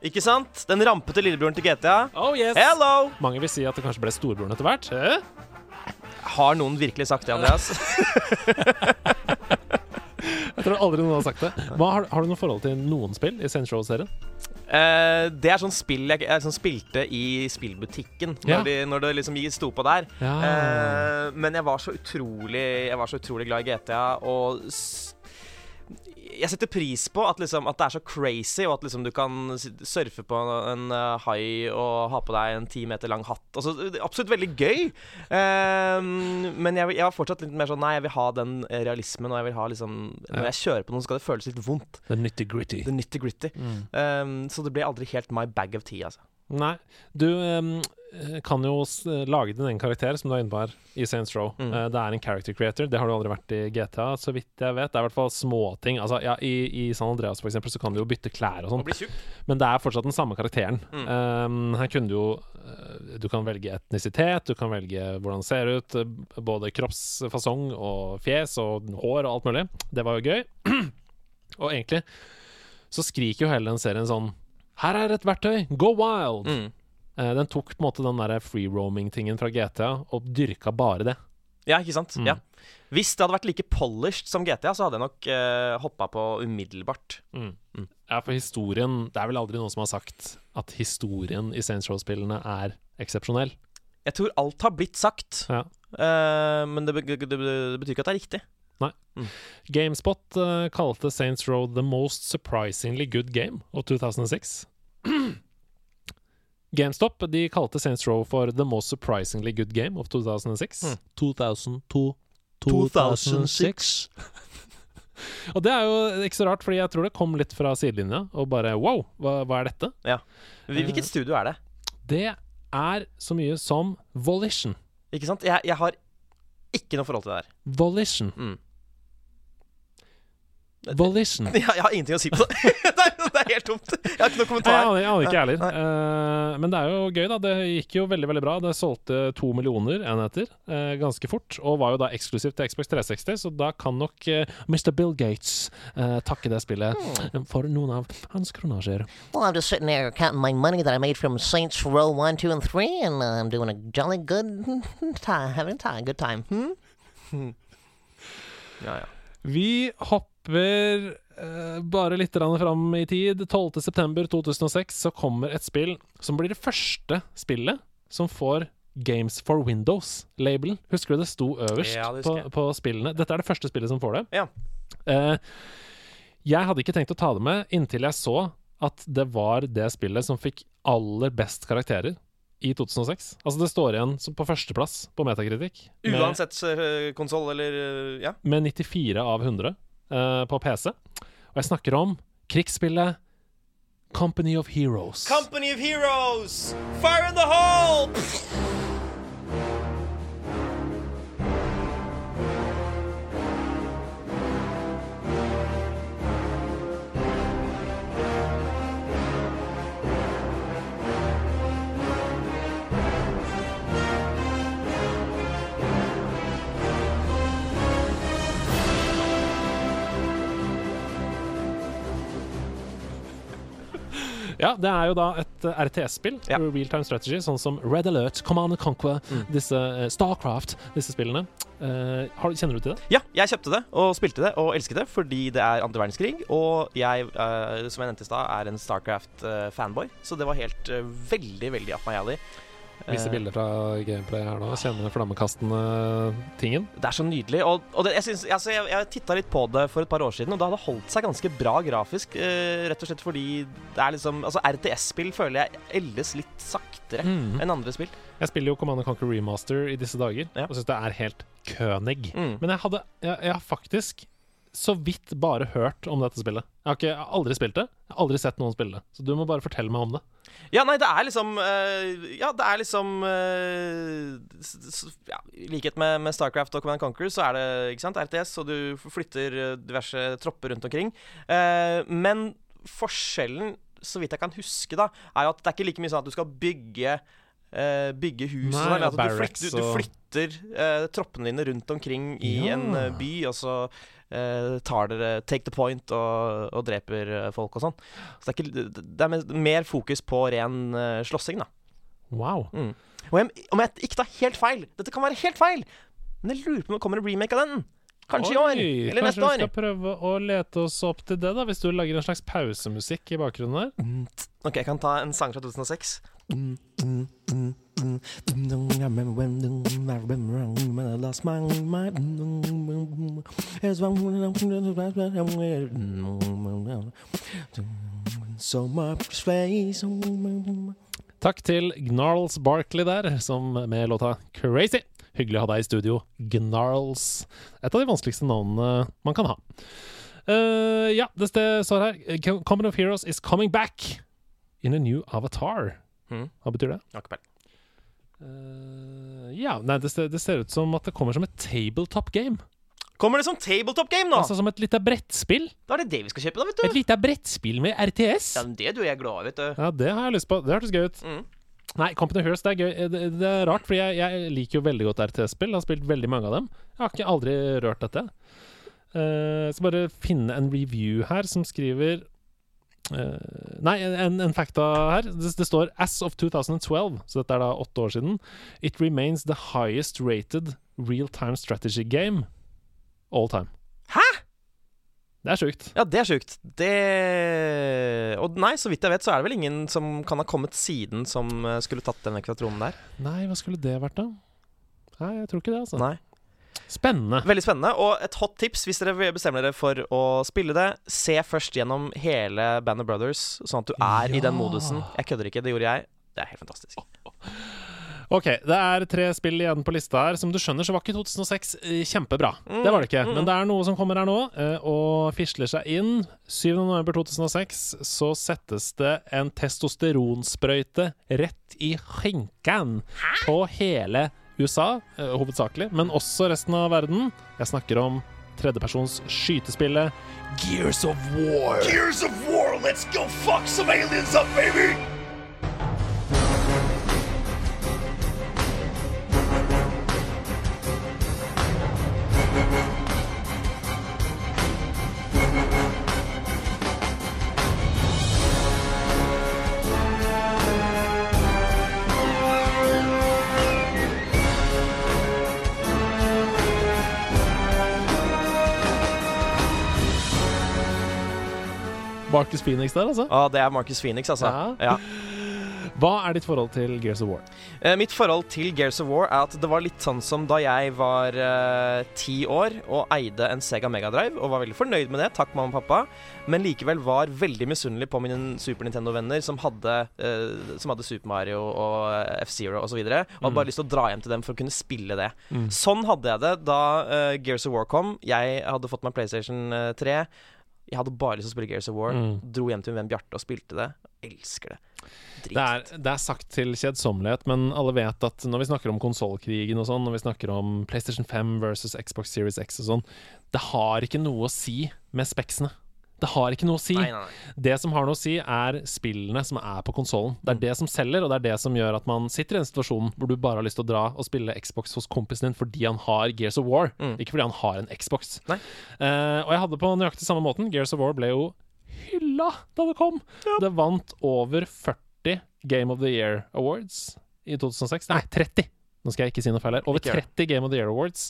Ikke sant? Den rampete lillebroren til GTA. Oh yes! Hello! Mange vil si at det kanskje ble storebroren etter hvert. Eh? Har noen virkelig sagt det, Andreas? Jeg tror aldri noen har sagt det. Hva, har, har du noe forhold til noen spill i Saints Row-serien? Uh, det er sånn spill jeg, jeg sånn spilte i spillbutikken når, Ja. de, når det liksom sto på der. Ja. Uh, men jeg var så utrolig Jeg var så utrolig glad i GTA, og jeg setter pris på at, liksom, at det er så crazy, og at liksom, du kan surfe på en uh, hai og ha på deg en ti meter lang hatt. Altså, absolutt veldig gøy. Um, men jeg, jeg var fortsatt litt mer sånn Nei, jeg vil ha den realismen, og jeg vil ha liksom Når jeg kjører på noe, skal det føles litt vondt. The nitty-gritty. The nitty-gritty. Mm. Um, så det ble aldri helt my bag of tea, altså. Nei. Du um, kan jo s lage din egen karakter, som du er inne på her, i Saints Row. Mm. Uh, det er en character creator. Det har du aldri vært i GTA, så vidt jeg vet. Det er i hvert fall småting. Altså, ja, i, I San Andreas for eksempel, så kan du jo bytte klær og sånn, men det er fortsatt den samme karakteren. Mm. Um, her kunne du jo eh, Du kan velge etnisitet, du kan velge hvordan det ser ut, eh, både kroppsfasong og fjes og hår og alt mulig. Det var jo gøy. og egentlig så skriker jo hele den serien sånn Her er et verktøy! Go wild! Mm. Eh, den tok på en måte den der free roaming-tingen fra GTA og dyrka bare det. Ja, ikke sant? Mm. Ja. Hvis det hadde vært like polished som GTA, så hadde jeg nok uh, hoppa på umiddelbart. Mm. Ja, for historien Det er vel aldri noen som har sagt at historien i Saints Row-spillene er eksepsjonell. Jeg tror alt har blitt sagt, Ja. eh, men det, det, det betyr ikke at det er riktig. Nei. GameSpot uh, kalte Saints Row the most surprisingly good game of 2006. GameStop de kalte Saints Row for the most surprisingly good game of 2006. Mm. 2002 2006. Og det er jo ikke så rart, fordi jeg tror det kom litt fra sidelinja. Og bare wow, hva, hva er dette? Ja. Hvilket studio er det? Det er så mye som Volition. Ikke sant? Jeg, jeg har ikke noe forhold til det her. Volition. Mm. Volition. Jeg, jeg har ingenting å si på det. det, er, helt tomt. Jeg har ikke noe Nei, kommentar. jeg aner, jeg aner ikke jeg heller. Nei. Eh, men det er jo gøy, da. Det gikk jo veldig veldig bra. Det solgte to millioner enheter uh, ganske fort, og var jo da eksklusivt til Xbox 360, så da kan nok uh, Mr. Bill Gates eh, takke det spillet mm. for noen av hans kronasjer. Well, I'm just sitting there counting my money that I made from Saints Row 1, 2, and 3, and uh, I'm doing a jolly good time, having a time, good time. Hmm? Ja, ja. Vi hopper eh, bare litt fram i tid. 12.9.2006 så kommer et spill som blir det første spillet som får Games for Windows-labelen. Husker du det sto øverst Ja, det på, på spillene? Dette er det første spillet som får det. Ja. Eh, jeg hadde ikke tenkt å ta det med inntil jeg så at det var det spillet som fikk aller best karakterer i 2006. Altså Det står igjen på førsteplass på metakritikk. Uansett uh, konsoll eller uh, Ja. med 94 av 100 eh, på PC. Og jeg snakker om krigsspillet Company of Heroes. Company of Heroes! Fire in the hole! Ja, det er jo da et eh, RTS-spill. Ja. Real Time Strategy, sånn som Red Alert, Command and Conquer, disse eh, Starcraft, disse spillene. Uh, har, kjenner du til det? Ja, jeg kjøpte det og spilte det og elsket det fordi det er andre verdenskrig. Og jeg, uh, som jeg nevnte i stad, er en Starcraft-fanboy. Så det var helt uh, veldig, veldig up my alley. Visse Eh, bilder fra gameplay her nå. Kjenner den flammekastende tingen. Det er så nydelig. Og, og det, jeg, synes, altså, jeg, jeg titta litt på det for et par år siden, og det hadde holdt seg ganske bra grafisk. Uh, rett og slett fordi det er liksom Altså, RTS-spill føler jeg eldes litt saktere Mm. enn andre spill. Jeg spiller jo Command Conquer Remaster i disse dager, Ja. og syns det er helt kønig. Mm. Men jeg hadde jeg, jeg faktisk så vidt bare hørt om dette spillet. Jeg har, ikke, aldri spilt det. Jeg har aldri sett noen spille det. Så du må bare fortelle meg om det. Ja, nei, det er liksom uh, Ja, det er liksom s- ja, I likhet med, med Starcraft og Command Conquer, så er det ikke sant, RTS, og du flytter eh, diverse tropper rundt omkring. Uh, men forskjellen, så vidt jeg kan huske, da, er jo at det er ikke like mye sånn at du skal bygge eh, Bygge hus Nei, og sånn. Altså, du, du, flytter eh, troppene dine rundt omkring i Ja. en uh, by, og så eh, tar dere take the point og, og dreper eh, folk og sånn. Så det er, ikke, det- er mer- mer fokus på ren uh, slåssing, da. Wow. Mm. Og jeg, om jeg ikke tar helt feil Dette kan være helt feil, men jeg lurer på om det kommer en remake av den. Kanskje i år, eller neste år. Kanskje vi skal prøve å lete oss opp til det, da, hvis du lager en slags pausemusikk i bakgrunnen der. Ok, jeg kan ta en sang fra 2006. So much space. Takk til Gnarls Barkley der, som med låta 'Crazy'. Hyggelig å ha deg i studio, Gnarls. Et av de vanskeligste navnene man kan ha. Uh, ja, det står her. Company of Heroes is coming back in a new avatar. Mhm. Hva betyr det? Har ikke peiling. Eh, ja, nei, det det ser ut som at det kommer som et tabletop game. Kommer det som tabletop game nå? Altså som et lite brettspill. Da er det det vi skal kjøpe, da, vet du. Et lite brettspill med RTS. Ja, men Det du er glad i, vet du. Ja, det har jeg lyst på. Det hørtes gøy ut. Mm. Nei, Company Heroes, det er gøy. Det, det er rart, for jeg, jeg liker jo veldig godt RTS-spill. Har spilt veldig mange av dem. Jeg har ikke aldri rørt dette. Uh, skal bare finne en review her som skriver uh, Nei, en, en fakta her. Det, det står 'As of 2012', så dette er da åtte år siden. It remains the highest rated real time strategy game all time. Det er sjukt. Ja, det er sjukt. Det Og nei, så vidt jeg vet, så er det vel ingen som kan ha kommet siden som eh, skulle tatt den ekvatronen der. Nei, hva skulle det vært, da? Nei, jeg tror ikke det, altså. Nei. Spennende. Veldig spennende. Og et hot tips hvis dere bestemmer dere for å spille det, se først gjennom hele Band of Brothers, sånn at du er i den modusen. Jeg kødder ikke, det gjorde jeg. Det er helt fantastisk. Ok, det er tre spill igjen på lista her. Som du skjønner, så var ikke 2006 kjempebra. kjempebra. Det var det ikke. Men det er noe som kommer her nå, eh, og fisler seg inn. 7.11.2006 så settes det en testosteronsprøyte rett i skinken på hele USA, eh, hovedsakelig, men også resten av verden. Jeg snakker om tredjepersons skytespillet Gears of War. Gears of War, let's go fuck some aliens up, baby! Marcus Phoenix der, altså. Ah, det er Marcus Phoenix, altså. Ja. Ja. Hva er ditt forhold til Gears of War? Eh, mitt forhold til Gears of War er at det var litt sånn som da jeg var eh, ti år og eide en Sega Megadrive, og var veldig fornøyd med det, takk mamma og pappa, men likevel var veldig misunnelig på mine Super Nintendo-venner som, eh, som hadde Super Mario og eh, F-Zero osv., og, så videre, og hadde bare lyst til å dra hjem til dem for å kunne spille det. Sånn hadde jeg det da eh, Gears of War kom. Jeg hadde fått meg PlayStation eh, 3. Jeg hadde bare lyst til å spille Gears of War. Mm. Dro hjem til min venn Bjarte og spilte det. Elsker det. Det er, det er sagt til kjedsommelighet, men alle vet at når vi snakker om konsollkrigen og sånn, når vi snakker om PlayStation 5 versus Xbox Series X og sånn, det har ikke noe å si med speksene. Det har ikke noe å si. Nei, nei, nei. Det som har noe å si, er spillene som er på konsollen. Det er det som selger, og det er det som gjør at man sitter i den situasjonen hvor du bare har lyst til å dra og spille Xbox hos kompisen din fordi han har Gears of War, Mm. ikke fordi han har en Xbox. Eh, og jeg hadde på nøyaktig samme måten. Gears of War ble jo hylla da det kom. Det vant over 40 Game of the Year Awards i 2006. Nei, 30! Nå skal jeg ikke si noe feil her. Over Ikke gjør det. 30 Game of the Year Awards.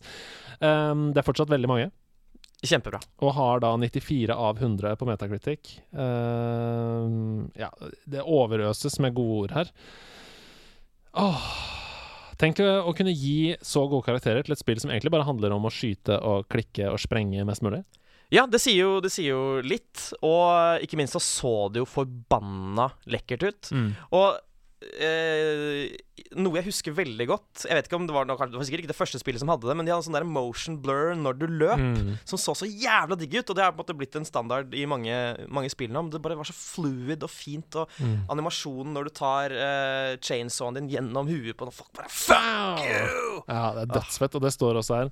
Um, det er fortsatt veldig mange. Kjempebra. Og har da 94 av 100 på Metacritic. Uh, ja, det overøses med gode ord her. Åh Tenk å kunne gi så gode karakterer til et spill som egentlig bare handler om å skyte og klikke og sprenge mest mulig. Ja, det sier, jo, det sier jo litt. Og ikke minst så så det jo forbanna lekkert ut. Og eh, noe jeg husker veldig godt Jeg vet ikke om det var noe, Det var sikkert ikke det første spillet som hadde det, men de hadde sånn der motion blur når du løp, Mm. som så så jævla digg ut. Og det har på en måte blitt en standard i mange, mange spill nå. Men det bare var så fluid og fint, og Mm. animasjonen når du tar eh, chainsawen din gjennom huet på noe Fuck, bare Fuck you! Ja, det er dødsfett, og det står også her.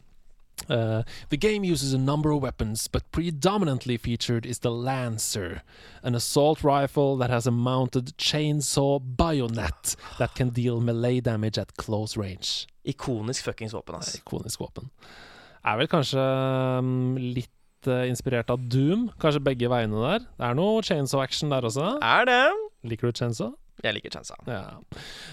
Uh, the game uses a number of weapons, but predominantly featured is the Lancer, an assault rifle that has a mounted chainsaw bayonet that can deal melee damage at close range. Ikonisk fuckings våpen, ass. Ikonisk våpen. Er vel kanskje um, litt uh, inspirert av Doom, kanskje begge veiene der. Det er noe chainsaw action der også. Er det? Liker du chainsaw? Jeg liker chainsaw. Ja.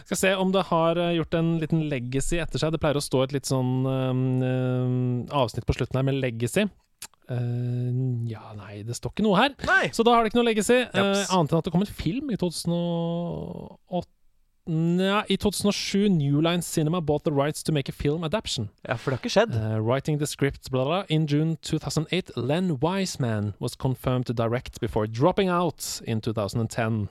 Skal se om det har eh, gjort en liten legacy etter seg. Det pleier å stå et litt sånn um, um, avsnitt på slutten her med legacy. Uh, ja, nei, det står ikke noe her. Nei. Så da har det ikke noe legacy. Uh, annet enn at det kom en film i 2008 Nja, i 2007 New Line Cinema bought the rights to make a film adaption. Ja, for det har ikke skjedd. Uh, writing the script, bla, bla. In June 2008, Len Wiseman was confirmed to direct before dropping out in 2010.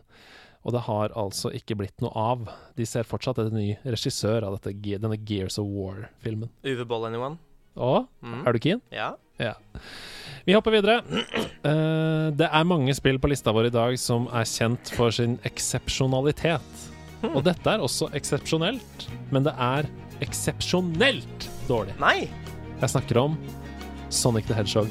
Og det har altså ikke blitt noe av. De ser fortsatt etter ny regissør av dette, denne Gears of War-filmen. Uwe Boll anyone? Å, Mm. er du keen? Ja. Ja. Vi hopper videre. Uh, det er mange spill på lista vår i dag som er kjent for sin eksepsjonalitet. Og dette er også eksepsjonelt, men det er eksepsjonelt dårlig. Nei! Jeg snakker om Sonic the Hedgehog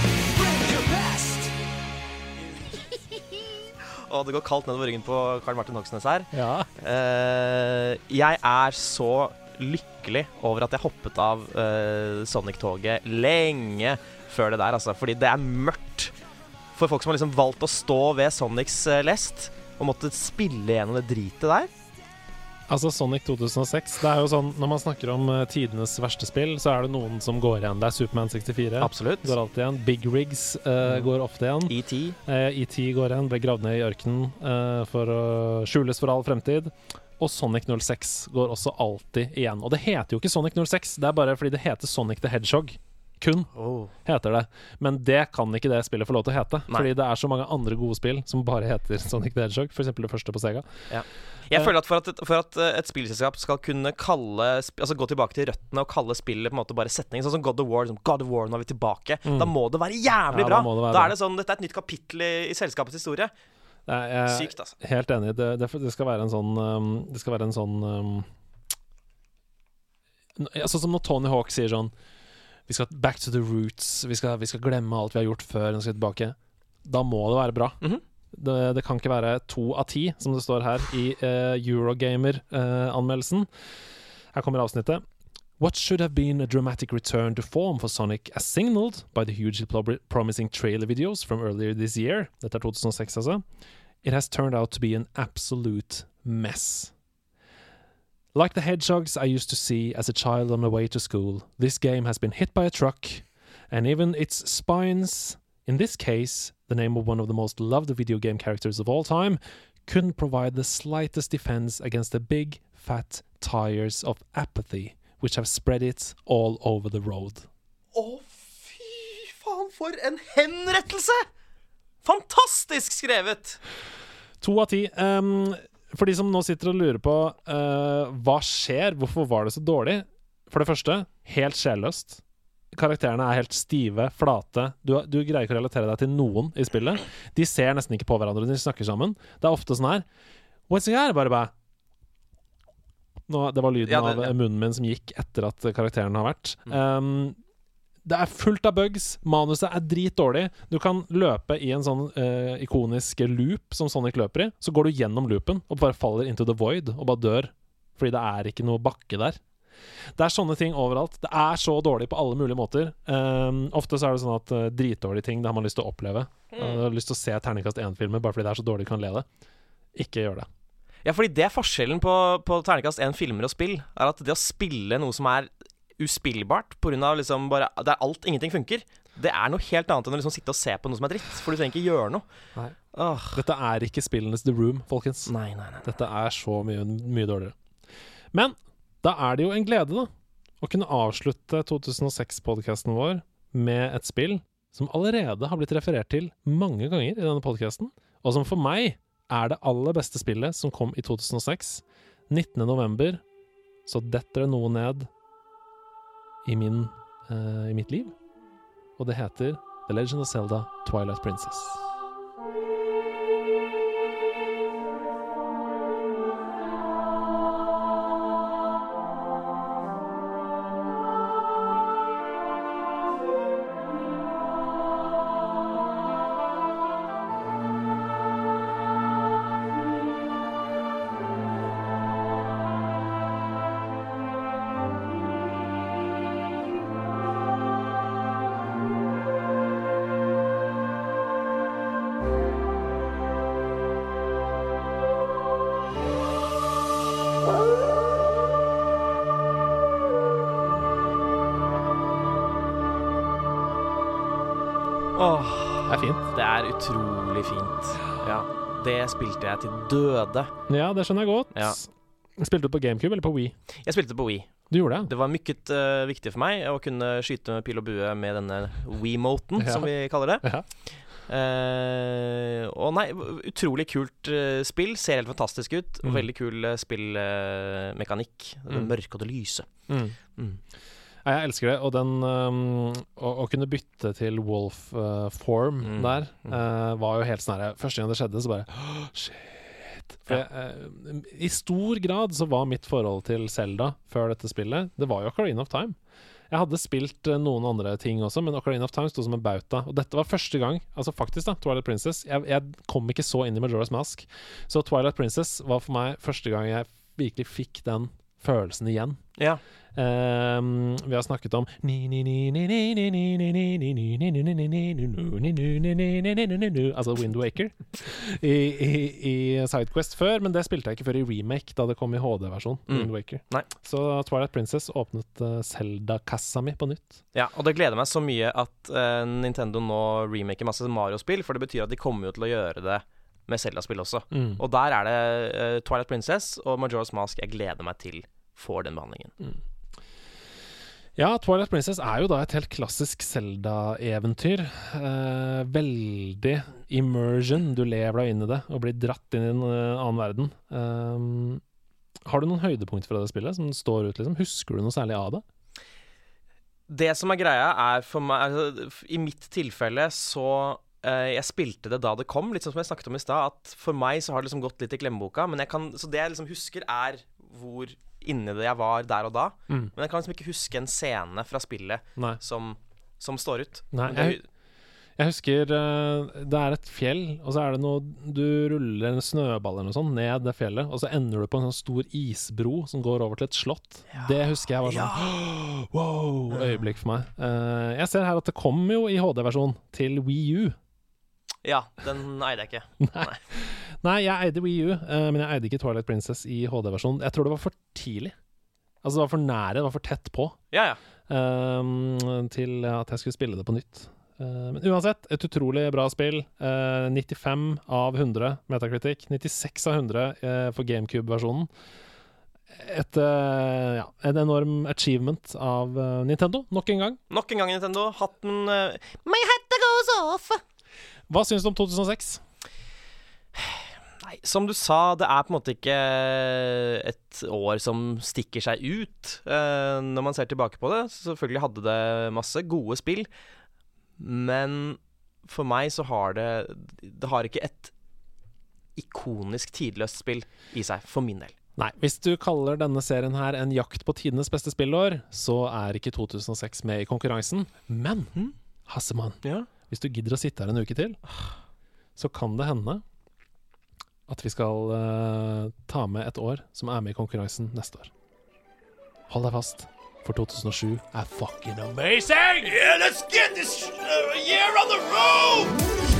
Og det går kaldt nedover ryggen på Karl Martin Hogsnes her. Ja. Uh, jeg er så lykkelig over at jeg hoppet av uh, Sonic-toget lenge før det der, altså. Fordi det er mørkt for folk som har liksom valgt å stå ved Sonics eh, lest og måtte spille gjennom det dritet der. Altså Sonic 2006 Det er jo sånn Når man snakker om uh, tidenes verste spill, så er det noen som går igjen. Det er Superman 64. Absolutt. Går alltid igjen. Big Rigs eh, går ofte igjen. ET. Uh, ET går igjen. Ble gravd ned i ørkenen eh, for å skjules for all fremtid. Og Sonic 06 går også alltid igjen. Og det heter jo ikke Sonic 06, det er bare fordi det heter Sonic the Hedgehog. Kun heter det. Men det kan ikke det spillet få lov til å hete. Nei. Fordi det er så mange andre gode spill som bare heter Sonic the Hedgehog. F.eks. det første på Sega. Jeg føler at for at, for at eh, et spillselskap skal kunne kalle Altså gå tilbake til røttene og kalle spillet på en måte bare setning, sånn som God of War. Liksom, God of War, nå er vi tilbake. Da må det være jævlig Mm. Ja, bra. da det være da er det sånn Dette er et nytt kapittel i, i selskapets historie. Er, jeg, Sykt, altså. Helt enig. Det, det, det skal være en sånn um, Det skal være en sånn um, Sånn som når Tony Hawk sier sånn Vi skal back to the roots. Vi skal, vi skal glemme alt vi har gjort før. Nå skal vi tilbake. Da må det være bra. Mhm. Det, det kan ikke være to av ti, som det står her i uh, Eurogamer-anmeldelsen. her kommer avsnittet. What should have been a dramatic return to form for Sonic, as signaled by the hugely promising trailer videos from earlier this year Dette er 2006, altså. It has turned out to be an absolute mess. Like the hedgehogs I used to see as a child on the way to school, this game has been hit by a truck, and even its spines, in this case, the name of one of the most loved video game characters of all time, couldn't provide the slightest defense against the big, fat tires of apathy which have spread it all over the road. Å, fy faen, for en henrettelse! Fantastisk skrevet! To av ti. Um, for de som nå sitter og lurer på uh, hva skjer, hvorfor var det så dårlig? For det første, helt sjelløst. Karakterene er helt stive, flate. Du, du greier ikke å relatere deg til noen i spillet. De ser nesten ikke på hverandre når de snakker sammen. Det er ofte sånn her What's it here? Bare bare nå, Det var lyden Ja, det- av munnen min som gikk etter at karakteren har vært. Um, det er fullt av bugs. Manuset er dritdårlig. Du kan løpe i en sånn uh, ikonisk loop som Sonic løper i. Så går du gjennom loopen og bare faller into the void og bare dør. Fordi det er ikke noe bakke der. Det er sånne ting overalt. Det er så dårlig på alle mulige måter. Um, ofte så er det sånn at uh, dritdårlige ting, det har man lyst til å oppleve. Mm. Uh, har lyst til å se terningkast 1-filmer bare fordi det er så dårlig du kan le det. Ikke gjør det. Ja, fordi det er forskjellen på, på terningkast 1 filmer og spill, er at det å spille noe som er uspillbart av liksom bare Der alt, ingenting funker, det er noe helt annet enn å liksom sitte og se på noe som er dritt. For du trenger ikke gjøre noe. Åh. Dette er ikke spillenes The Room, folkens. Nei, nei, nei. Dette er så mye, mye dårligere. Men da er det jo en glede, da, å kunne avslutte 2006-podkasten vår med et spill som allerede har blitt referert til mange ganger i denne podkasten, og som for meg er det aller beste spillet som kom i 2006. 19. november så detter det noe ned i, min, uh, i mitt liv, og det heter The Legend of Zelda Twilight Princess. Åh, Det er fint. det er utrolig fint. Ja. Det spilte jeg til døde. Ja, det skjønner jeg godt. Ja. Spilte du på GameCube eller på Wii? Jeg spilte på Wii. Du gjorde det? Det var mykket uh, viktig for meg å kunne skyte med pil og bue med denne Wemoten, Ja. som vi kaller det. Ja. Eh, og nei, utrolig kult eh, spill. Ser helt fantastisk ut. Og Mm. veldig kul uh, spillmekanikk. det Mm. mørke og det lyse. Mm. Mm. Jeg elsker det. Og den um, å, å kunne bytte til Wolf uh, form Mm. der Mm. uh, var jo helt sånn her Første gang det skjedde, så bare oh, Shit. For jeg, uh, I stor grad så var mitt forhold til Zelda før dette spillet Det var jo Ocarina of Time. Jeg hadde spilt uh, noen andre ting også, men Ocarina of Time sto som en bauta. Og dette var første gang, altså faktisk, da, Twilight Princess. Jeg, jeg kom ikke så inn i Majora's Mask. Så Twilight Princess var for meg første gang jeg virkelig fikk den følelsen igjen. Ja. Um, vi har snakket om Altså Wind Waker i, i, i Sidequest før, men det spilte jeg ikke før i remake, da det kom i HD-versjon. Mm. Så Twilight Princess åpnet uh, Zelda-kassa mi på nytt. Ja, og det gleder meg så mye at uh, Nintendo nå remaker masse Mario-spill, for det betyr at de kommer jo til å gjøre det med Zelda-spill også. Mm. Og der er det uh, Twilight Princess og Majora's Mask jeg gleder meg til får den behandlingen. Ja, Twilight Princess er jo da et helt klassisk Zelda-eventyr. Eh, veldig immersion. Du lever deg inn i det og blir dratt inn i en eh, annen verden. Ehm, har du noen høydepunkter fra det spillet som står ut? liksom? Husker du noe særlig av det? Det som er greia, er for meg altså, I mitt tilfelle så eh, Jeg spilte det da det kom, litt sånn som jeg snakket om i stad. At for meg så har det liksom gått litt i glemmeboka. Men jeg kan, så det jeg liksom husker, er hvor inni det jeg var der og da. Mm. Men jeg kan liksom ikke huske en scene fra spillet som, som står ut. Nei, jeg, jeg husker eh, det er et fjell, og så er det noe Du ruller en snøball eller noe sånt ned det fjellet, og så ender du på en sånn stor isbro som går over til et slott. Det husker jeg var sånn wow, øyeblikk for meg. Eh, jeg ser her at det kom jo i HD-versjon til Wii U. ja, den eide jeg ikke. Nei, jeg eide Wii U, eh, men jeg eide ikke Twilight Princess i HD-versjonen. Jeg tror det var for tidlig. Altså det var for nære, det var for tett på Ja, ja. Um, til at jeg skulle spille det på nytt. Uh, men uansett, et utrolig bra spill. Uh, 95 av 100 metakritikk. 96 av 100 uh, for GameCube-versjonen. Et, eh, ja, en enorm achievement av eh, Nintendo, nok en gang. Nok en gang, Nintendo. Hatten uh, My hat goes off. Hva syns du om 2006? Nei, som du sa, det er på en måte ikke et år som stikker seg ut eh, når man ser tilbake på det. Så Selvfølgelig hadde det masse gode spill, men for meg så har det Det har ikke et ikonisk tidløst spill i seg, for min del. Nei, hvis du kaller denne serien her en jakt på tidenes beste spillår, så er ikke 2006 med i konkurransen. Men Hassemann, Ja. Hvis du gidder å sitte her en uke til, så kan det hende at vi skal uh, ta med et år som er med i konkurransen neste år. Hold deg fast, for 2007 er fucking amazing! Yeah, let's get this uh, year on the road!